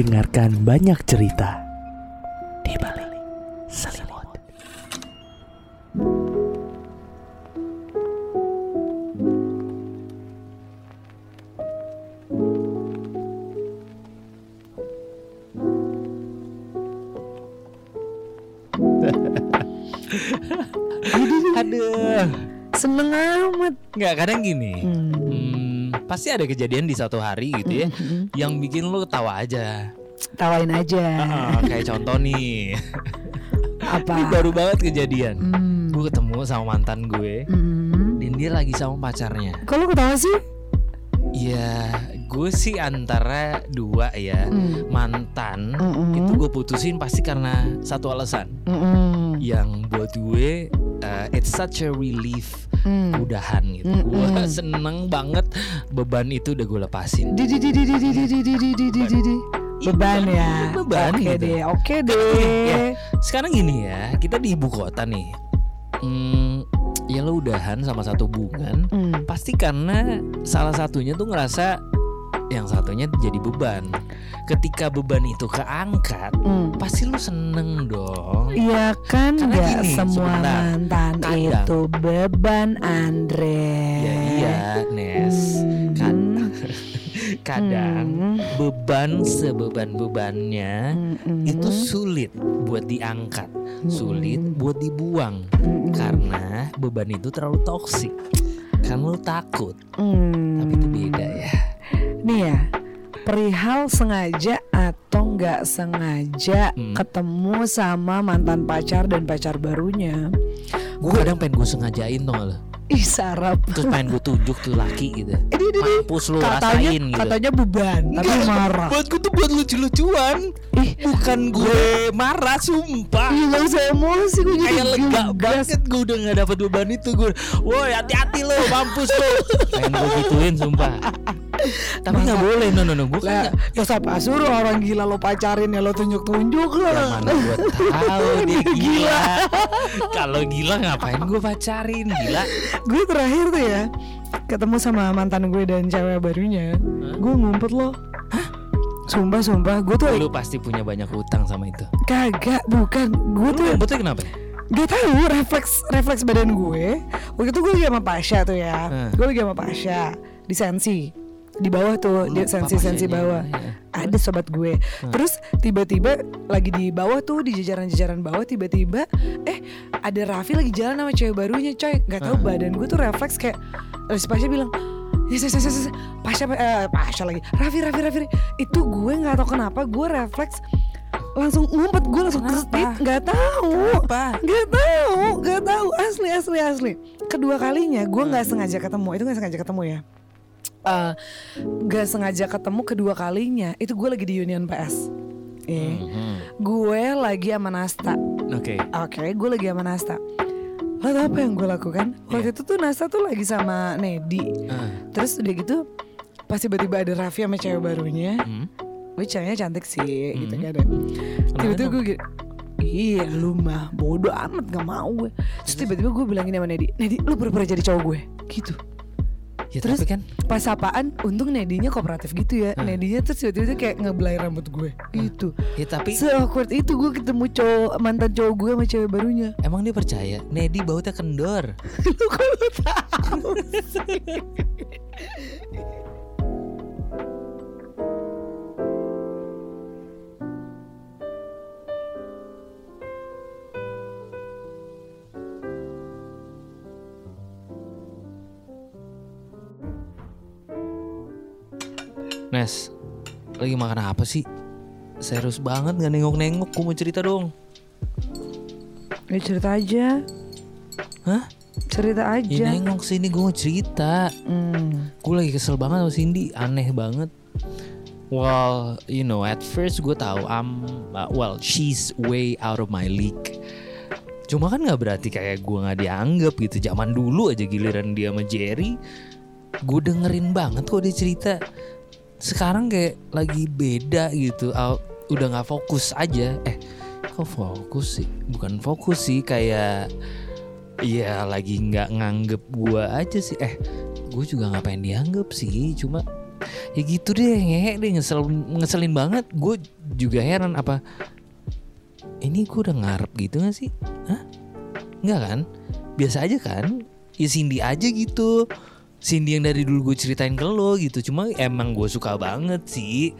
dengarkan banyak cerita di balik selimut. Aduh, Seneng amat. nggak kadang gini. Hmm. Pasti ada kejadian di satu hari gitu ya, Hmm. yang bikin lo ketawa aja. Tawain aja. Ah, kayak contoh nih, Apa? ini baru banget kejadian. Hmm. Gue ketemu sama mantan gue, Hmm. dan dia lagi sama pacarnya. Kalau ketawa sih? Ya, gue sih antara dua ya. Hmm. Mantan Mm-mm. itu gue putusin pasti karena satu alasan. Mm-mm. Yang buat gue, uh, it's such a relief mm. udahan gitu mm -mm. gue seneng banget beban itu udah gue lepasin beban ya beban oke gitu. deh oke deh ya, sekarang gini ya kita di ibu kota nih hmm, ya lo udahan sama satu hubungan hmm. pasti karena salah satunya tuh ngerasa yang satunya jadi beban. Ketika beban itu keangkat, Hmm. pasti lu seneng dong. Iya kan Karena nggak gini, semua mantan Kadang. itu beban Andre. Ya iya, Nes. Hmm. Kad- kadang Hmm. beban sebeban-bebannya Hmm. itu sulit buat diangkat, sulit buat dibuang Hmm. karena beban itu terlalu toksik. Kan lu takut, Hmm. tapi itu beda ya. Nih ya, perihal sengaja atau nggak sengaja Hmm. ketemu sama mantan pacar dan pacar barunya. Gue kadang pengen gue sengajain tuh lo. Ih sarap. Terus pengen gue tunjuk tuh laki gitu. Ini ini ini. Mampus lu Katanya rasain gitu. katanya beban, tapi Enggak, marah. Buat gue tuh buat lucu-lucuan. Ih, Bukan gue marah sumpah. ih gak usah emosi gue jadi Kayak lega banget gue udah gak dapet beban itu gue Woi hati-hati lo mampus lo Pengen gue gituin sumpah Tapi Masa- gak boleh no no no Gue Lah, kan ya siapa suruh orang gila lo pacarin ya lo tunjuk-tunjuk Yang lah. mana gue tahu dia gila. Kalau gila ngapain gue pacarin? Gila. Gue terakhir tuh ya ketemu sama mantan gue dan cewek barunya. Gue ngumpet loh. Sumpah sumpah. Gue tuh Lu pasti punya banyak utang sama itu. Kagak bukan. Gue tuh ngumpetnya kenapa? Gak tahu refleks refleks badan gue. Waktu itu gue lagi sama Pasha tuh ya. Hmm. gue lagi sama Pasha di sensi di bawah tuh di Lupa sensi sensi Pasyanya, bawah ya. ada sobat gue Hmm. terus tiba-tiba lagi di bawah tuh di jajaran-jajaran bawah tiba-tiba eh ada Raffi lagi jalan sama cewek barunya coy nggak tahu Hmm. badan gue tuh refleks kayak terus Pasha bilang Yes, yes, yes, yes, yes. Pasha, eh, Pasha lagi. Raffi, Raffi, Raffi. Itu gue nggak tahu kenapa gue refleks langsung ngumpet gue langsung kesetit nggak tahu Apa? Gak tahu, gak tahu asli asli asli. Kedua kalinya gue nggak sengaja ketemu, itu nggak sengaja ketemu ya. Eh, Gak sengaja ketemu kedua kalinya itu gue lagi di Union PS. Eh, Mhm. gue lagi sama Nasta. Oke Oke, gue lagi sama Nasta. Lo tau apa yang gue lakukan? Waktu itu tuh Nasta tuh lagi sama Nedi. Ah, Terus udah gitu, pas tiba-tiba ada Raffi sama cewek barunya. hmm. Gue ceweknya cantik sih, gitu Hmm. kan ada. Tiba-tiba gue gitu Iya lu mah bodoh amat gak mau gue Terus tiba-tiba gue bilangin sama Nedi Nedi lu pura-pura jadi cowok gue Gitu Ya Terus- tapi kan Pas apaan untung Nedinya kooperatif gitu ya. Hmm. Nedinya terus tiba-tiba kayak ngebelai rambut gue. Gitu. Ya tapi Se-awkward itu gue ketemu cowok Mantan cowok gue sama cewek barunya. Emang dia percaya? Nedi bautnya kendor. Lu kok lu tahu Lagi makan apa sih? Serius banget gak nengok-nengok Gue mau cerita dong Ya cerita aja Hah? Cerita Ya aja nengok sini gue mau cerita Hmm. Gue lagi kesel banget sama Cindy Aneh banget Well, you know, at first gue tahu I'm, uh, well, she's way out of my league. Cuma kan nggak berarti kayak gue nggak dianggap gitu. Zaman dulu aja giliran dia sama Jerry, gue dengerin banget kok dia cerita. Sekarang kayak lagi beda gitu. Udah nggak fokus aja. Eh, kok fokus sih? Bukan fokus sih, kayak ya lagi nggak nganggep gue aja sih. Eh, gue juga nggak pengen dianggap sih. Cuma ya gitu deh ngehe deh ngesel ngeselin banget gue juga heran apa ini gue udah ngarep gitu gak sih Hah? Enggak kan biasa aja kan ya Cindy aja gitu Cindy yang dari dulu gue ceritain ke lo gitu. Cuma emang gue suka banget sih.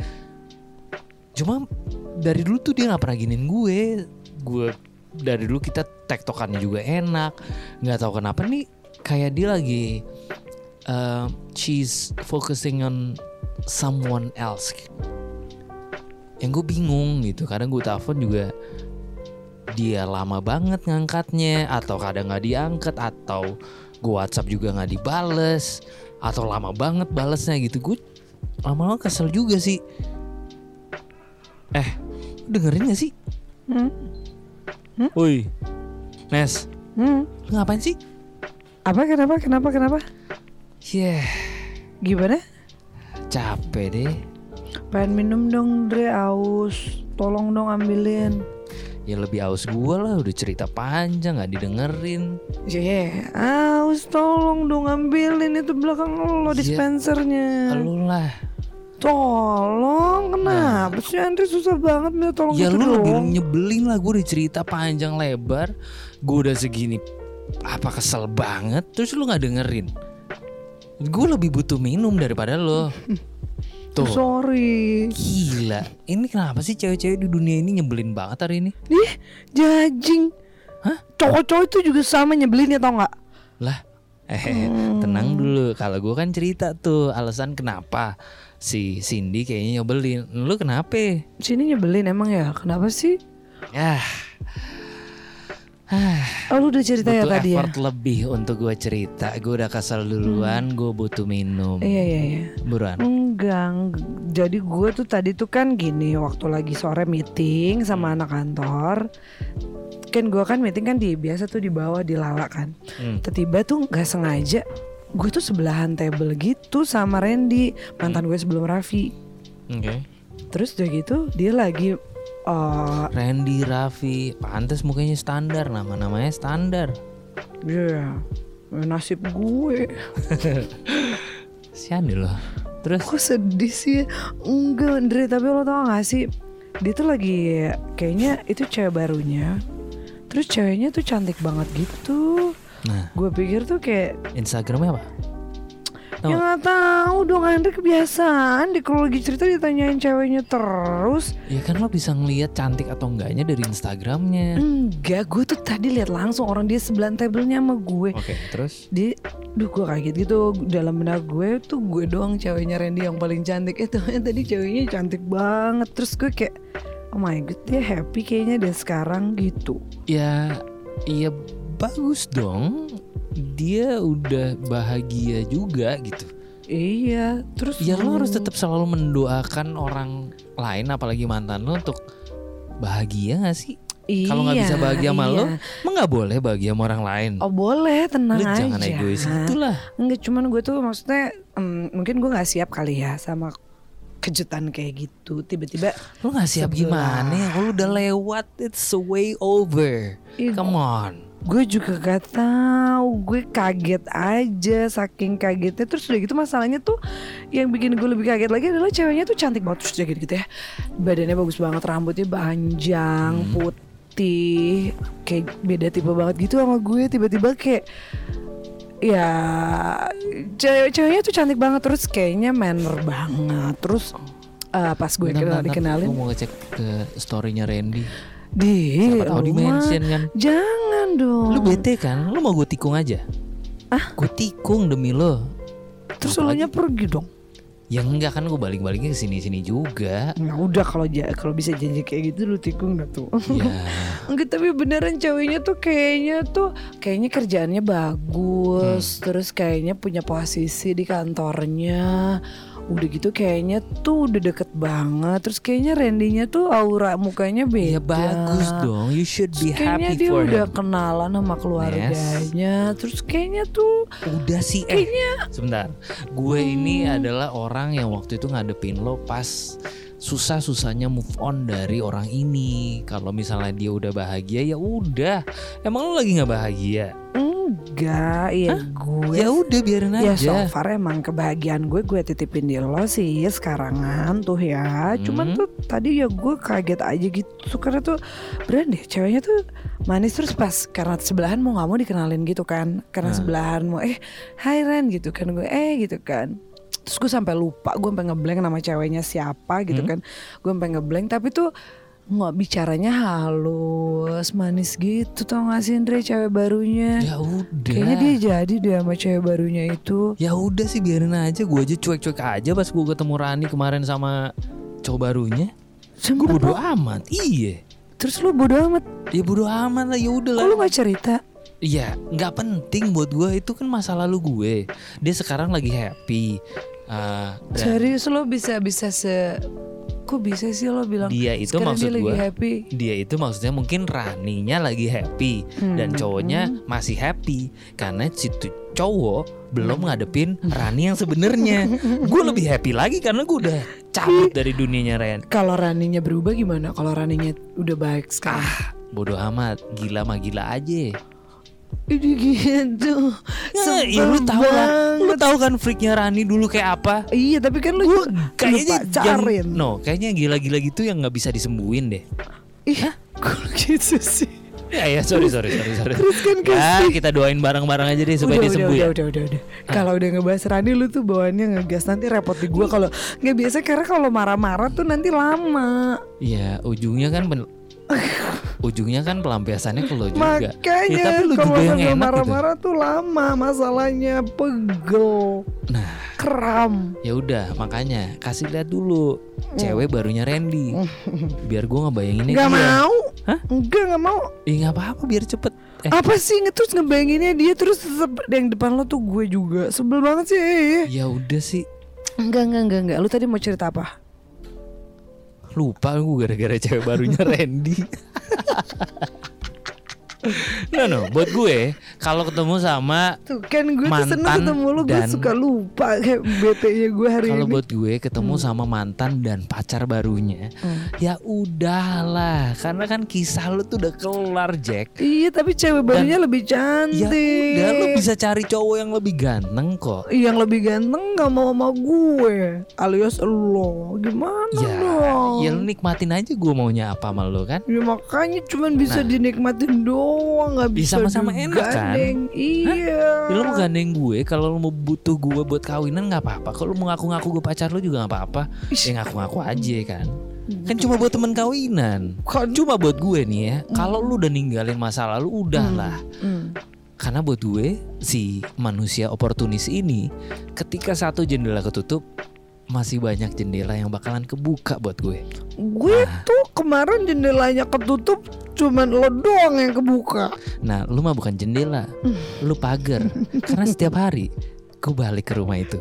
Cuma dari dulu tuh dia nggak pernah giniin gue. Gue dari dulu kita tektokannya juga enak. Nggak tahu kenapa nih kayak dia lagi uh, she's focusing on someone else. Yang gue bingung gitu. Kadang gue telepon juga dia lama banget ngangkatnya atau kadang nggak diangkat atau gue WhatsApp juga nggak dibales atau lama banget balesnya gitu gue lama-lama kesel juga sih eh dengerin gak sih Hmm. Woi Nes Hmm. lu ngapain sih Apa kenapa kenapa kenapa? Yeah Gimana? capek deh Pengen minum dong Dre aus. Tolong dong ambilin. ya lebih aus gue lah udah cerita panjang nggak didengerin Yeah, aus tolong dong ambilin itu belakang lo Iya. dispensernya. lu lah Tolong, kenapa sih Andre susah banget minta tolong ya gitu lu lebih nyebelin lah gue udah cerita panjang lebar gue udah segini apa kesel banget terus lu nggak dengerin gue lebih butuh minum daripada lo tuh Sorry. gila ini kenapa sih cewek-cewek di dunia ini nyebelin banget hari ini Ih, jajing. Hah? Cowok-cowok itu juga sama nyebelin ya tau nggak? Lah eh tenang dulu. Kalau gue kan cerita tuh alasan kenapa si Cindy kayaknya nyebelin. Lu kenapa? Sini nyebelin emang ya? Kenapa sih? ya Oh lu udah cerita ya butuh tadi ya? effort lebih untuk gue cerita. Gue udah kesel duluan gue butuh minum. Iya iya iya. buruan. Enggak, eng- jadi gue tuh tadi tuh kan gini waktu lagi sore meeting sama anak kantor Kan gue kan meeting kan di biasa tuh di bawah di lala kan Hmm. Tiba-tiba tuh nggak sengaja gue tuh sebelahan table gitu sama Randy mantan gue sebelum Raffi Oke. Terus udah gitu dia lagi eh Randy Raffi, pantas mukanya standar, nama-namanya standar. ya nasib gue Sian loh. Terus Kok sedih sih Enggak Andre Tapi lo tau gak sih Dia tuh lagi Kayaknya itu cewek barunya Terus ceweknya tuh cantik banget gitu. Nah, Gue pikir tuh kayak Instagramnya apa? Tahu Ya gak tahu dong Andre kebiasaan. Deh Kalau lagi cerita ditanyain ceweknya terus. Ya kan lo bisa ngelihat cantik atau enggaknya dari Instagramnya. Enggak Gue tuh tadi lihat langsung Orang dia sebelah tablenya sama gue. Oke, terus? Dia Duh gue kaget gitu. Dalam benak gue tuh gue doang ceweknya Randy yang paling cantik. Itu tadi ceweknya cantik banget. Terus gue kayak Oh my god dia happy kayaknya deh sekarang gitu ya iya bagus dong. Dia udah bahagia juga gitu. Iya Terus Ya lo harus tetap selalu mendoakan orang lain apalagi mantan lo untuk bahagia gak sih? Kalau nggak bisa Iya, bahagia sama lo, iya. emang nggak boleh bahagia sama orang lain. Oh boleh tenang Lu aja jangan egois itu lah. Enggak cuman gue tuh maksudnya em, Mungkin gue gak siap kali ya Sama kejutan kayak gitu Tiba-tiba Lu nggak siap Sebelah. gimana? ya? Lu udah lewat, it's way over. Ih, Come on. Gue juga gak tahu, gue kaget aja saking kagetnya. Terus udah gitu masalahnya tuh yang bikin gue lebih kaget lagi adalah ceweknya tuh cantik banget terus jaga gitu ya. Badannya bagus banget, rambutnya panjang, Hmm. putih, kayak beda tipe banget gitu sama gue. Tiba-tiba kayak ya cewek-ceweknya tuh cantik banget terus kayaknya manner banget. Terus eh, pas gue kenal, dikenalin Gue mau ngecek ke storynya Randy. di Siapa tahu di mention kan. Jangan dong. Lu bete kan? Lu mau gue tikung aja? Ah? Gue tikung demi lo. Terus Apalagi- elunya pergi dong. Ya enggak kan gue balik-baliknya ke sini-sini juga. Ya udah kalau ja- kalau bisa janji kayak gitu lu tikung gak tuh? ya, Enggak tapi beneran ceweknya tuh kayaknya tuh kayaknya kerjaannya bagus, terus kayaknya punya posisi di kantornya. Udah gitu kayaknya tuh udah deket banget. Terus kayaknya Randy-nya tuh aura mukanya beda. ya bagus dong. You should be Terus kayaknya happy dia for udah him. kenalan sama keluarganya. Terus kayaknya tuh Udah sih eh sebentar. Gue ini adalah orang yang waktu itu ngadepin lo pas susah-susahnya move on dari orang ini. Kalau misalnya dia udah bahagia ya udah. Emang lo lagi nggak bahagia? Enggak, ya gue Ya udah biarin Ya so aja. far emang kebahagiaan gue gue titipin di lo sih sekarangan tuh ya Cuman Hmm. tuh tadi ya gue kaget aja gitu Karena tuh beneran deh ceweknya tuh manis terus pas Karena sebelahan mau gak mau dikenalin gitu kan Karena Nah. sebelahan mau eh hai Ren gitu kan Gue eh gitu kan Terus gue sampai lupa gue sampai ngeblank nama ceweknya siapa gitu Hmm. kan Gue sampai ngeblank tapi tuh nggak bicaranya halus manis gitu tau gak sih Andre cewek barunya Ya udah. Kayaknya dia jadi deh sama cewek barunya itu. Ya udah sih biarin aja. Gue aja cuek-cuek aja pas gue ketemu Rani kemarin sama cowok barunya. Gue bodo amat. Iya. Terus lu bodo amat. Ya bodo amat lah. Ya udah lah. Lu gak cerita? Iya, nggak penting buat gue itu kan masa lalu gue. Dia sekarang lagi happy. Ah, dan Serius lo bisa bisa se Kok bisa sih lo bilang dia itu maksud dia lagi gue. happy Dia itu maksudnya mungkin Raninya lagi happy dan cowoknya masih happy karena situ cowok belum ngadepin Rani yang sebenarnya. gue lebih happy lagi karena gue udah cabut dari dunianya Ren. Kalau Raninya berubah gimana? Kalau Raninya udah baik sekarang Ah, bodoh amat, gila mah gila aja. Ini gitu Ya, ya lu tahu lah, lu tahu kan freaknya Rani dulu kayak apa? Iya tapi kan lu juga Kayaknya yang, pacarin no, kayaknya yang gila-gila gitu yang nggak bisa disembuhin deh. Ih kok gitu sih Ya ya sorry sorry sorry sorry. Terus kan Ya kita doain bareng-bareng aja deh supaya udah, dia sembuh udah, ya. udah, udah, udah, Kalau udah ngebahas Rani lu tuh bawaannya ngegas nanti repot di gua kalau nggak biasa karena kalau marah-marah tuh nanti lama. Iya ujungnya kan ujungnya kan pelampiasannya ke lo juga. Makanya Ya, tapi lu kalau juga yang enak gitu. marah-marah tuh lama masalahnya pegel, Nah kram. ya udah makanya kasih lihat dulu cewek barunya Randy. Biar gua ngebayanginnya Gak dia. mau? Hah? Enggak nggak mau. Ih nggak apa-apa biar cepet. Eh Apa sih terus ngebayanginnya dia terus tetep yang depan lo tuh gue juga sebel banget sih. ya udah sih Enggak enggak enggak enggak. Lu tadi mau cerita apa? Lupa gue gara-gara cewek barunya Randy. no no buat gue kalau ketemu sama Tuh kan gue tuh seneng Mantan ketemu lu gue dan- suka lupa kayak bete-nya gue hari Kalau ini. buat gue ketemu sama mantan dan pacar barunya, Hmm. ya udahlah, karena kan kisah lu tuh udah kelar Jack. Iya tapi cewek barunya lebih Ya cantik. udah, lu bisa cari cowok yang lebih ganteng kok. Yang lebih ganteng nggak mau sama gue alias lo gimana Ya, dong? ya lu nikmatin aja gue maunya apa sama lu kan? Ya makanya cuman bisa Nah. dinikmatin doang nggak Ya, bisa sama-sama enak, kan? Iya. Ya, lu mau gandeng gue, kalau lu mau butuh gue buat kawinan nggak apa-apa. Kalau lu mau ngaku-ngaku gue pacar lu juga nggak apa-apa. Ya ngaku-ngaku aja kan. Kan cuma buat temen kawinan. Kan- Cuma buat gue nih ya, kalau lu udah ninggalin masa lalu udahlah. Hmm. Karena buat gue si manusia oportunis ini ketika satu jendela ketutup masih banyak jendela yang bakalan kebuka buat gue. Gue tuh kemarin jendelanya ketutup cuman lo doang yang kebuka. Nah, lu mah bukan jendela, lu pagar. Karena setiap hari gue balik ke rumah itu.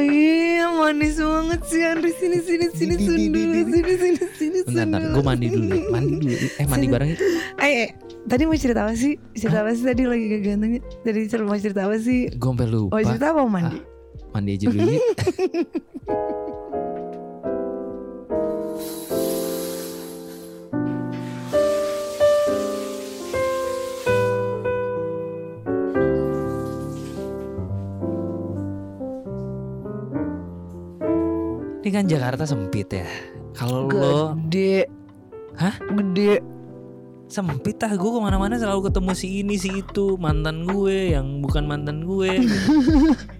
Iya manis banget sih Andri sini sini sini di, sini sini sini Bentar, bentar, gue mandi dulu, mandi dulu. Eh mandi bareng itu. Eh, eh, tadi mau cerita apa sih? Cerita apa sih tadi lagi gantengnya? Tadi cer- mau cerita apa sih? Gue sampai lupa. Mau cerita apa mandi? Mandi aja dulu. Ini kan Jakarta sempit ya. Kalau lo Gede. Hah? Gede. sempit ah gue ke mana-mana selalu ketemu si ini si itu mantan gue yang bukan mantan gue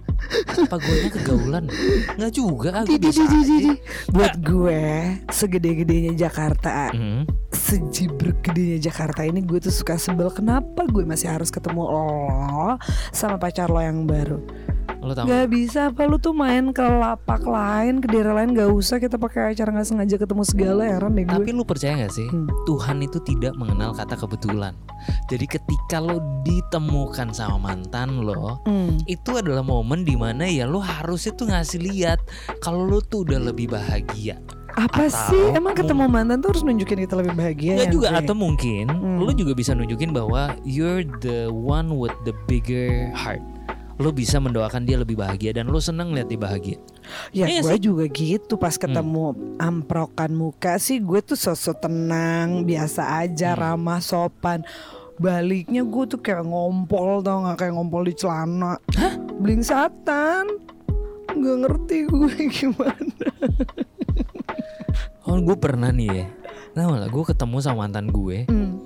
apa gue kegaulan nggak juga ah Di, di, biasa. Buat gue segede-gedenya Jakarta Hmm. Sejibrek gedenya Jakarta ini gue tuh suka sebel Kenapa gue masih harus ketemu lo Sama pacar lo yang baru lo tau Gak bisa apa lu tuh main ke lapak lain Ke daerah lain gak usah kita pakai acara gak sengaja ketemu segala heran deh gue Tapi lu percaya gak sih Hmm. Tuhan itu tidak mengenal kata kebetulan Jadi ketika lo ditemukan sama mantan lo Hmm. Itu adalah momen di mana ya lo harusnya tuh ngasih lihat Kalau lo tuh udah lebih bahagia Apa Atau sih emang ketemu mantan tuh harus nunjukin kita lebih bahagia Nggak ya, juga atau mungkin Hmm. lo juga bisa nunjukin bahwa you're the one with the bigger heart. Lo bisa mendoakan dia lebih bahagia dan lo seneng lihat dia bahagia. Ya Iya gue sih. juga gitu pas ketemu amprokan muka sih gue tuh sosok tenang biasa aja Hmm. ramah sopan. Baliknya gue tuh kayak ngompol tau nggak? Kayak ngompol di celana. Bling satan nggak ngerti gue gimana. Oh gue pernah nih ya. Lah gue ketemu sama mantan gue Hmm,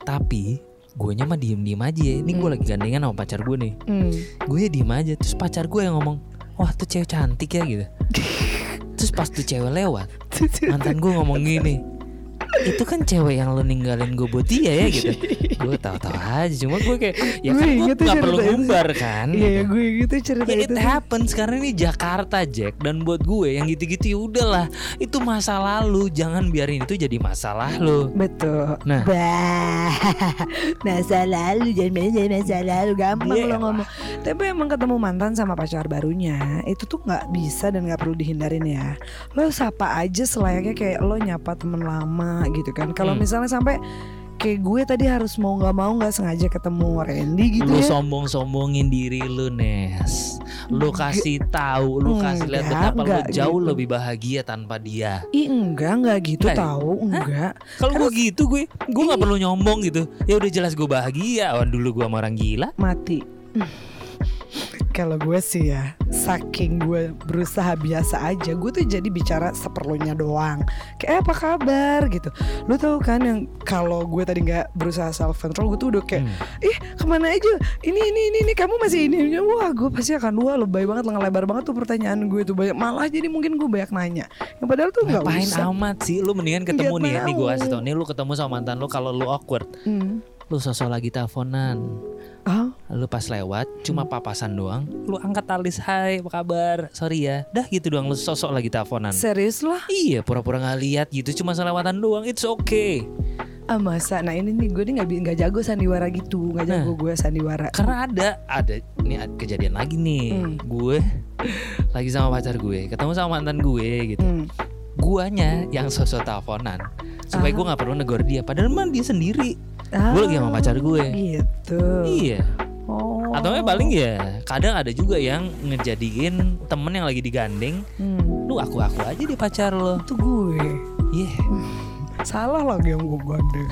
Tapi gue mah diem-diem aja ya. Ini gue lagi gandengan sama pacar gue nih hmm. Gue ya diem aja Terus pacar gue yang ngomong Wah tuh cewek cantik ya gitu Terus pas tuh cewek lewat Mantan gue ngomong gini itu kan cewek yang lo ninggalin gue buat dia ya gitu gue tahu-tahu aja cuma gue kayak ya kan Gue tuh nggak perlu ngumbar kan Iya ya gue gitu cerita Ya, itu. it happens karena ini Jakarta Jack dan buat gue yang gitu-gitu ya udahlah itu masa lalu jangan biarin itu jadi masalah lo Betul. Nah. Bah, masa lalu jangan jadi masa lalu gampang Iya lo ngomong. Tapi emang ketemu mantan sama pacar barunya itu tuh nggak bisa dan nggak perlu dihindarin ya. Lo sapa aja selayaknya kayak lo nyapa temen lama gitu kan. Kalau Hmm. misalnya sampai kayak gue tadi harus mau nggak mau nggak sengaja ketemu Randy gitu lu ya. sombong-sombongin diri lu Nes lu kasih tahu lu kasih lihat Enggak, betapa lu jauh gitu. lebih bahagia tanpa dia Ih enggak enggak gitu Enggak tahu enggak. kalau gue gitu gue gue nggak perlu nyombong gitu ya udah jelas gue bahagia Wan dulu gue sama orang gila mati. Kalau gue sih ya, saking gue berusaha biasa aja, gue tuh jadi bicara seperlunya doang. Kayak "Eh, apa kabar gitu. Lu tahu kan yang kalau gue tadi nggak berusaha self control, gue tuh udah kayak, Hmm. ih ke mana aja? Ini ini ini, ini kamu masih ini. Wah, gue pasti akan wah lebay banget, ngelebar banget tuh pertanyaan gue tuh banyak. Malah jadi mungkin gue banyak nanya. Yang padahal tuh nggak usah. amat sih Lu mendingan ketemu Nggak nih Nih gue kasih tau Nih lu ketemu sama mantan lu Kalau lu awkward Hmm. Lu sosok lagi teleponan Ah, Lu pas lewat. Cuma papasan doang Lu angkat alis Hai apa kabar Sorry ya Dah gitu doang Lu sosok lagi teleponan serius lah. Iya pura-pura gak lihat gitu Cuma selewatan doang It's okay Ah masa, nah ini nih gue nih nggak nggak jago sandiwara gitu, nggak jago gue sandiwara. Karena ada Ada Ini ada kejadian lagi nih Hmm. Gue Lagi sama pacar gue Ketemu sama mantan gue gitu Hmm. Guanya yang sosok teleponan Supaya Ah. gue gak perlu negor dia Padahal mah dia sendiri Ah, Gue lagi sama pacar gue Gitu. Iya Oh. Atau nggak paling ya kadang ada juga yang ngejadiin temen yang lagi digandeng Hmm, Lu aku-aku aja di pacar lo itu gue. Iya Salah lagi yang gue gandeng.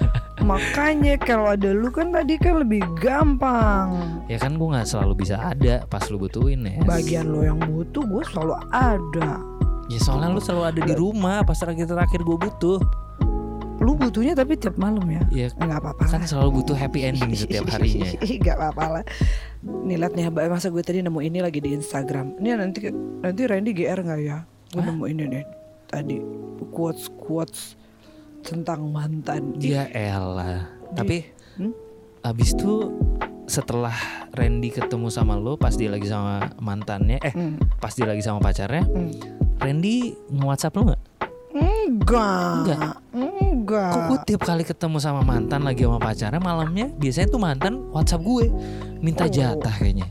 Makanya kalau ada lu kan tadi kan lebih gampang. Ya kan gue gak selalu bisa ada pas lu butuhin ya Bagian lo yang butuh gue selalu ada. Ya soalnya lu selalu ada di rumah Pas terakhir-terakhir gue butuh Lu butuhnya tapi tiap malam ya. Ya Enggak apa-apa. kan selalu butuh happy ending setiap harinya Gak apa-apa lah. Nih liat nih masa gue tadi nemu ini lagi di Instagram. Ini nanti nanti Randy GR nggak ya? Gue nemu ini nih tadi quotes quotes tentang mantan. Ya elah Tapi Hmm? Abis itu setelah Randy ketemu sama lo Pas dia lagi sama mantannya Eh Hmm. pas dia lagi sama pacarnya Hmm. Randy nge-whatsapp lo gak? Enggak. Enggak. Enggak. Kok gue tiap kali ketemu sama mantan lagi sama pacarnya malamnya biasanya tuh mantan WhatsApp gue minta Oh. jatah kayaknya.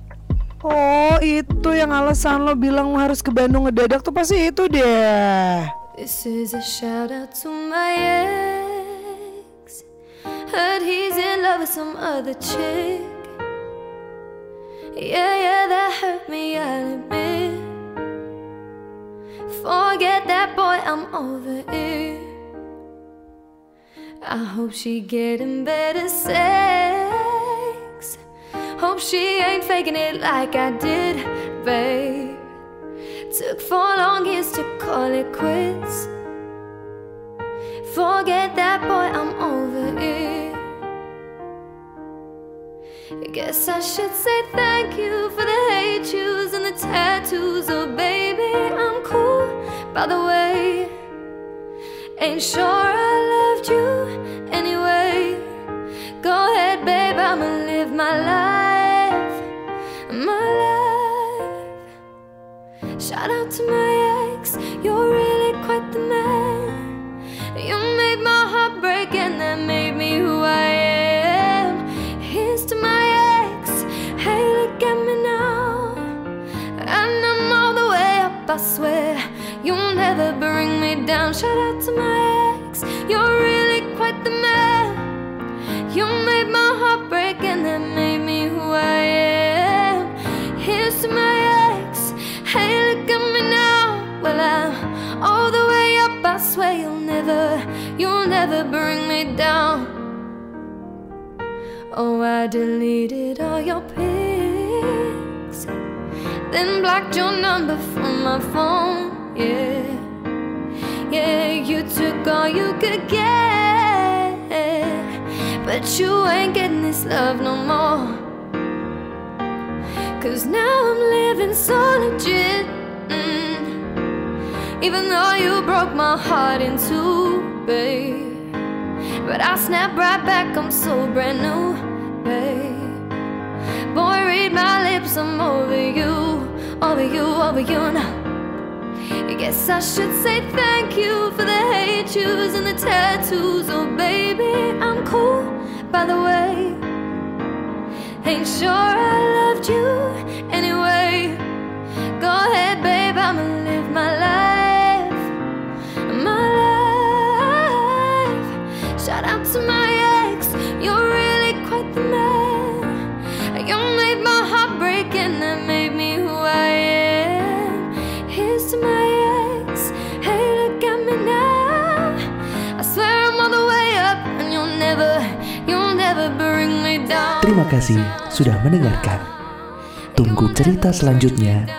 Oh itu yang alasan lo bilang harus ke Bandung ngedadak tuh pasti itu deh. This is a shout out to my ex. Heard he's in love with some other chick. Yeah, yeah, that hurt me, I'll admit. Forget that boy, I'm over it. I hope she getting better sex. Hope she ain't faking it like I did, babe. Took four long years to call it quits. Forget that boy, I'm over it. Guess I should say thank you for the hate yous and the tattoos. Oh, baby, I'm cool, by the way. Ain't sure I loved you anyway. Go ahead, babe, I'ma live my life. My life. Shout out to my ex, you're really quite the man. You made my heart break and that made bring me down. Oh, I deleted all your pics, then blocked your number from my phone. Yeah, yeah, you took all you could get, but you ain't getting this love no more. Cause now I'm living so legit. mm. Even though you broke my heart in two, babe. But I snap right back, I'm so brand new, babe. Boy, read my lips, I'm over you, over you, over you now. I guess I should say thank you for the hate yous and the tattoos. Oh, baby, I'm cool, by the way. Ain't sure I loved you anyway. Go ahead, Terima kasih sudah mendengarkan. Tunggu cerita selanjutnya